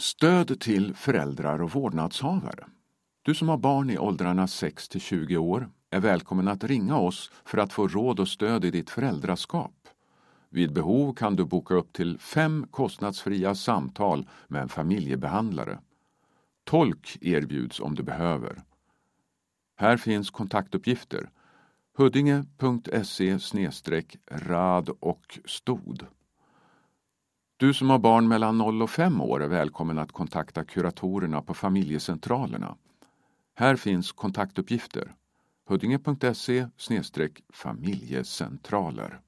Stöd till föräldrar och vårdnadshavare. Du som har barn i åldrarna 6 till 20 år är välkommen att ringa oss för att få råd och stöd i ditt föräldraskap. Vid behov kan du boka upp till fem kostnadsfria samtal med en familjebehandlare. Tolk erbjuds om du behöver. Här finns kontaktuppgifter. Huddinge.se rad och stod. Du som har barn mellan 0 och 5 år är välkommen att kontakta kuratorerna på familjecentralerna. Här finns kontaktuppgifter. Huddinge.se familjecentraler